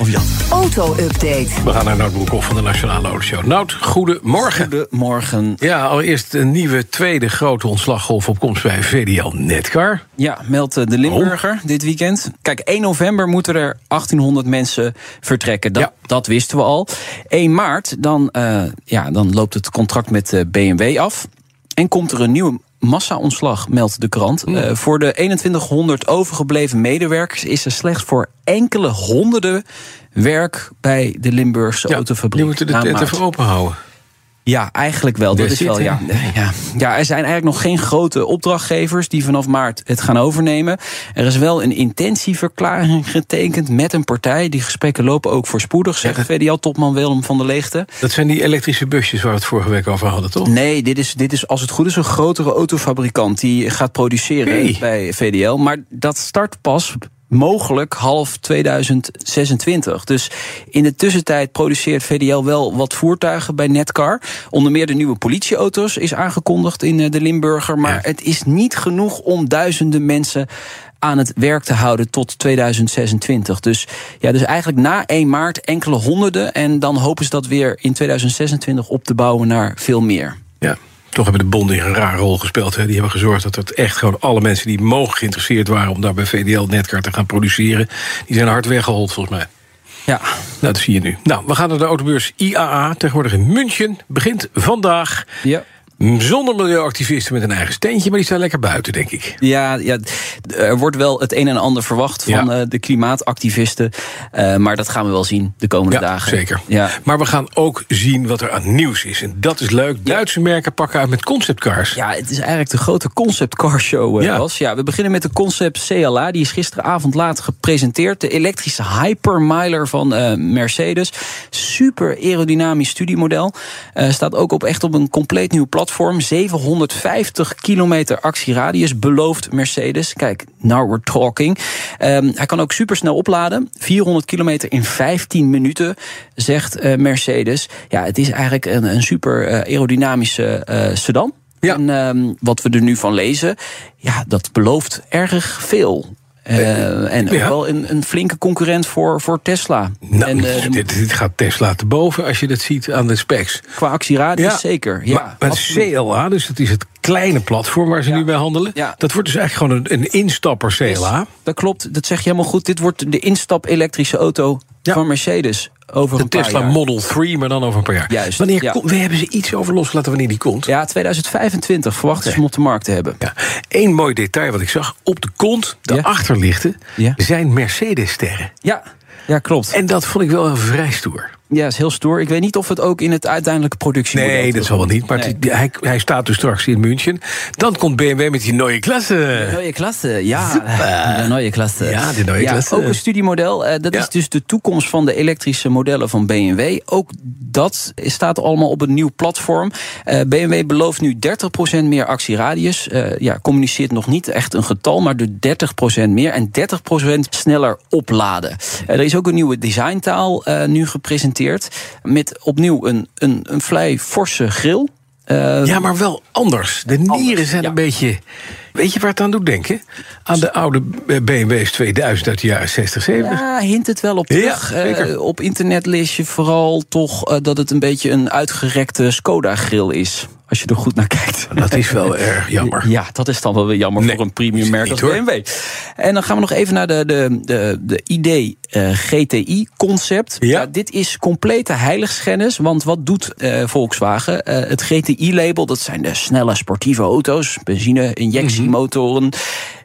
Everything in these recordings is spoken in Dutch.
Of Jan. Auto-update. We gaan naar Nout Broekhoff van de Nationale Autoshow. Nout, goedemorgen. Goedemorgen. Ja, allereerst een nieuwe tweede grote ontslaggolf op komst bij VDL Netcar. Ja, meldt eh, de Limburger dit weekend. Kijk, 1 november moeten er 1800 mensen vertrekken. Dat, Ja. dat wisten we al. 1 maart, dan, eh, ja, dan loopt het contract met eh, BMW af. En komt er een nieuwe massa-ontslag, meldt de krant. Eh, voor de 2100 overgebleven medewerkers is er slechts voor enkele honderden werk bij de Limburgse Ja, autofabriek. die moeten de tent even open houden. Ja, eigenlijk wel. Dat is wel, ja, ja. ja, er zijn eigenlijk nog geen grote opdrachtgevers die vanaf maart het gaan overnemen. Er is wel een intentieverklaring getekend met een partij. Die gesprekken lopen ook voorspoedig, zegt VDL-topman Willem van der Leegte. Dat zijn die elektrische busjes waar we het vorige week over hadden, toch? Nee, dit is, dit is als het goed is een grotere autofabrikant die gaat produceren Hey. bij VDL. Maar dat start pas mogelijk half 2026. Dus in de tussentijd produceert VDL wel wat voertuigen bij Netcar. Onder meer de nieuwe politieauto's is aangekondigd in eh, de Limburger. Maar Ja. het is niet genoeg om duizenden mensen aan het werk te houden tot 2026. Dus, ja, dus eigenlijk na 1 maart enkele honderden. En dan hopen ze dat weer in 2026 op te bouwen naar veel meer. Ja. Toch hebben de bonden een rare rol gespeeld. Hè. Die hebben gezorgd dat het echt gewoon alle mensen die mogelijk geïnteresseerd waren om daar bij VDL Netcar te gaan produceren, die zijn hard weggehold volgens mij. Ja, Nou, dat zie je nu. Nou, we gaan naar de autobeurs IAA, tegenwoordig in München. Begint vandaag. ja. Zonder milieuactivisten met een eigen steentje, maar die staan lekker buiten, denk ik. Ja, ja, er wordt wel het een en ander verwacht van Ja. eh, de klimaatactivisten. Eh, maar dat gaan we wel zien de komende Ja, dagen. zeker. Ja. Maar we gaan ook zien wat er aan nieuws is. En dat is leuk. Duitse merken pakken uit met conceptcars. Ja, het is eigenlijk de grote concept car show. Ja. Was. we beginnen met de concept CLA. Die is gisteravond laat gepresenteerd. De elektrische hypermiler van eh, Mercedes. Super aerodynamisch studiemodel. Eh, staat ook op echt op een compleet nieuw platform. 750 kilometer actieradius belooft Mercedes. Kijk, now we're talking. Ehm, hij kan ook supersnel opladen. 400 kilometer in 15 minuten, zegt eh, Mercedes. Ja, het is eigenlijk een, een super eh, aerodynamische eh, sedan. Ja. En ehm, wat we er nu van lezen, ja, dat belooft erg veel. Eh, en ook wel een, een flinke concurrent voor, voor Tesla. Nou, en eh, dit, dit gaat Tesla te boven als je dat ziet aan de specs. qua actieradius zeker. Ja, maar met absoluut. CLA, dus dat is het kleine platform waar ze Ja. nu bij handelen. Dat wordt dus eigenlijk gewoon een, een instapper CLA. Dat klopt, dat zeg je helemaal goed. Dit wordt de instap elektrische auto van Mercedes over De een paar Tesla jaar. Model 3, maar dan over een paar jaar. Juist, Wanneer ja. komt- we hebben ze iets over losgelaten wanneer die komt. Ja, 2025 verwachten ze hem op de markt te hebben. Ja. Eén mooi detail wat ik zag. Op de kont, de achterlichten, zijn Mercedes-sterren. Ja, ja klopt. En dat vond ik wel vrij stoer. Ja, is heel stoer. Ik weet niet of het ook in het uiteindelijke productiemodel Nee, dat zal wel niet. Maar Nee. hij, hij staat dus straks in München. Dan komt BMW met die nieuwe klasse. Nieuwe klasse, ja. De nieuwe klasse. Ja, de nieuwe klasse. Ook een studiemodel. eh, dat Ja. is dus de toekomst van de elektrische modellen van BMW. Ook dat staat allemaal op een nieuw platform. Eh, BMW belooft nu 30% meer actieradius. Eh, ja, communiceert nog niet echt een getal, maar de 30% meer. En 30% sneller opladen. Er is ook een nieuwe designtaal nu gepresenteerd. Met opnieuw een, een, een vrij forse grill. Eh, Ja, maar wel anders. De nieren Anders, zijn ja. een beetje... Weet je waar het aan doet denken? Aan de oude BMW's 2000 uit de jaren 60, 70. Ja, hint het wel op terug. Eh, op internet lees je vooral toch eh, dat het een beetje een uitgerekte Skoda-grill is. Als je er goed naar kijkt. Dat is wel erg jammer. Ja, dat is dan wel weer jammer Nee, voor een premium merk als. BMW. En dan gaan we nog even naar de, de, de, de ID eh, GTI-concept. Ja. dit is complete heiligschennis. Want wat doet Volkswagen? Het GTI-label, dat zijn de snelle sportieve auto's. Benzine-injectiemotoren.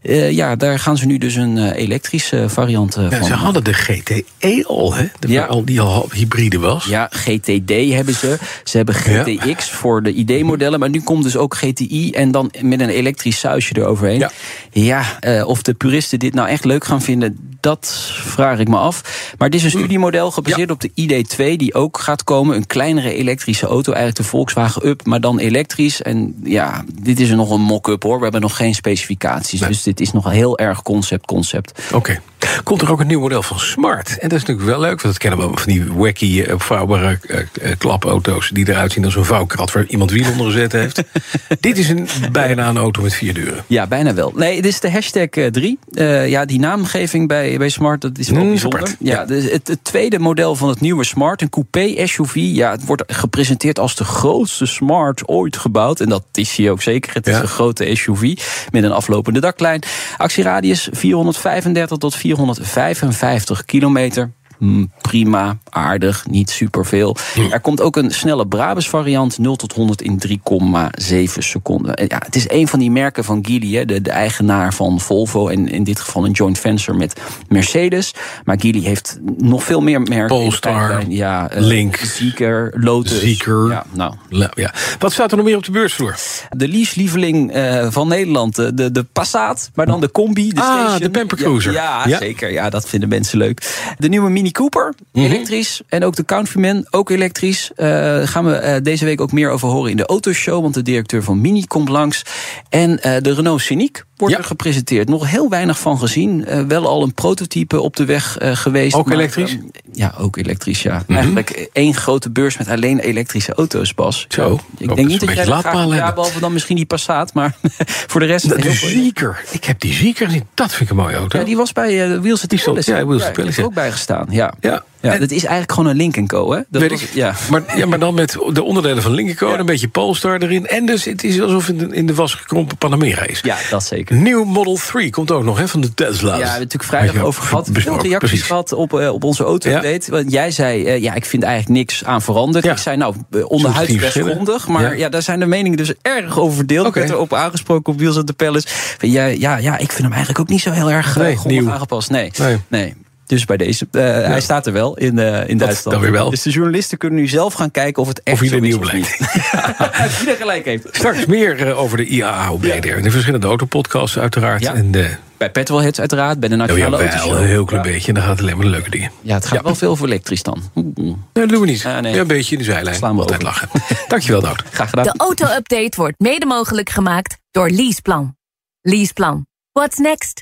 Eh, ja, daar gaan ze nu dus een eh, elektrische variant eh, Ja, van ze hadden de GTE al, hè? De, Ja. al, die al hybride was. Ja, GTD hebben ze. Ze hebben GTX voor de ID-modellen. Maar nu komt dus ook GTI en dan met een elektrisch sausje eroverheen. Ja. Ja, of de puristen dit nou echt leuk gaan vinden, dat vraag ik me af. Maar dit is een studiemodel gebaseerd op de ID2, die ook gaat komen. Een kleinere elektrische auto, eigenlijk de Volkswagen Up, maar dan elektrisch. En ja, dit is er nog een mock-up hoor. We hebben nog geen specificaties. Dus dit is nog heel erg concept-concept. Oké. Komt er ook een nieuw model van Smart? En dat is natuurlijk wel leuk, want dat kennen we van die wacky, opvouwbare uh, klapauto's die eruit zien als een vouwkrat waar iemand wiel onder gezet heeft. dit is een, bijna een auto met vier deuren. Ja, bijna wel. Nee, dit is de hashtag 3. Uh, ja, die naamgeving bij, bij Smart, dat is wel mm, bijzonder. Ja, ja. Dus het, het, tweede model van het nieuwe Smart, een coupé SUV. Ja, het wordt gepresenteerd als de grootste Smart ooit gebouwd. En dat is hij ook zeker. Het is een grote SUV met een aflopende daklijn. Actieradius 435 tot 455 kilometer. Hm, prima, aardig, niet superveel. Er komt ook een snelle Brabus variant, 0 tot 100 in 3,7 seconden. Ja, het is een van die merken van Geely, de, de eigenaar van Volvo... en in dit geval een joint venture met Mercedes. Maar Geely heeft nog veel meer merken. Polestar, ja, uh, Link, Zeker, Lotus. Zeker. Ja, nou. ja. Wat staat er nog meer op de beursvloer? De leaselieveling uh, van Nederland, de, de Passat, maar dan de Combi, de ah, station. de Pamper Cruiser. Ja, ja, zeker. Ja, dat vinden mensen leuk. De nieuwe Mini Cooper, mhm. elektrisch. En ook de Countryman, ook elektrisch. Uh, gaan we uh, deze week ook meer over horen in de autoshow. Want de directeur van Mini komt langs. En uh, de Renault Scenic wordt er gepresenteerd. Nog heel weinig van gezien. wel al een prototype op de weg geweest. Ook maar, elektrisch? ja, ook elektrisch, ja. Mhm. Eigenlijk één grote beurs met alleen elektrische auto's, Bas. Zo, ik denk niet dat jij dat graag, ja, behalve dan misschien die Passaat. Maar voor de rest... De, de Zieker. Ik heb die Zieker gezien. Dat vind ik een mooie auto. Ja, die was bij uh, Wheels at the Palace. Ja, Wheels at the Palace. ook bijgestaan, ja. Ja. Ja, dat is eigenlijk gewoon een Link Co. Hè? Dat Weet was, ik. Ja. Maar, ja, maar dan met de onderdelen van Link Co. Ja. Een beetje Polestar erin. En dus het is alsof het in de was gekrompen Panamera is. Ja, dat zeker. Nieuw Model 3 komt ook nog hè, van de Tesla's. Ja, we hebben natuurlijk vrijdag over gehad. Veel reacties precies. gehad op, uh, op onze auto ja. Want jij zei, uh, ja, ik vind eigenlijk niks aan veranderd. Ja. Ik zei, nou, onderhuid best grondig. Maar ja. daar zijn de meningen dus erg over verdeeld. Okay. Ik werd erop aangesproken op Wheels at the Palace. Ja, ja, ja, ik vind hem eigenlijk ook niet zo heel erg nee, grondig aangepast. Nee, nee. nee. Dus bij deze. Uh, ja. Hij staat er wel in, uh, in Duitsland. Dan weer wel. Dus de journalisten kunnen nu zelf gaan kijken of het echt of zo nieuw blijkt. Wie er gelijk heeft. Straks meer uh, over de IAA op BDR. Ja. De verschillende autopodcasts uiteraard. Ja. En de... Bij Petrolheads uiteraard. Bij de Nationale oh, ja, wel, Een heel klein beetje. En dan gaat het alleen maar de leuke dingen. Ja, het gaat wel veel voor elektrisch dan. Nee, dat doen we niet. Ah, nee. ja, een beetje in de zijlijn. Slaan we Altijd lachen. Dankjewel, Nout. Graag gedaan. De auto-update wordt mede mogelijk gemaakt door Leaseplan. Leaseplan. What's next?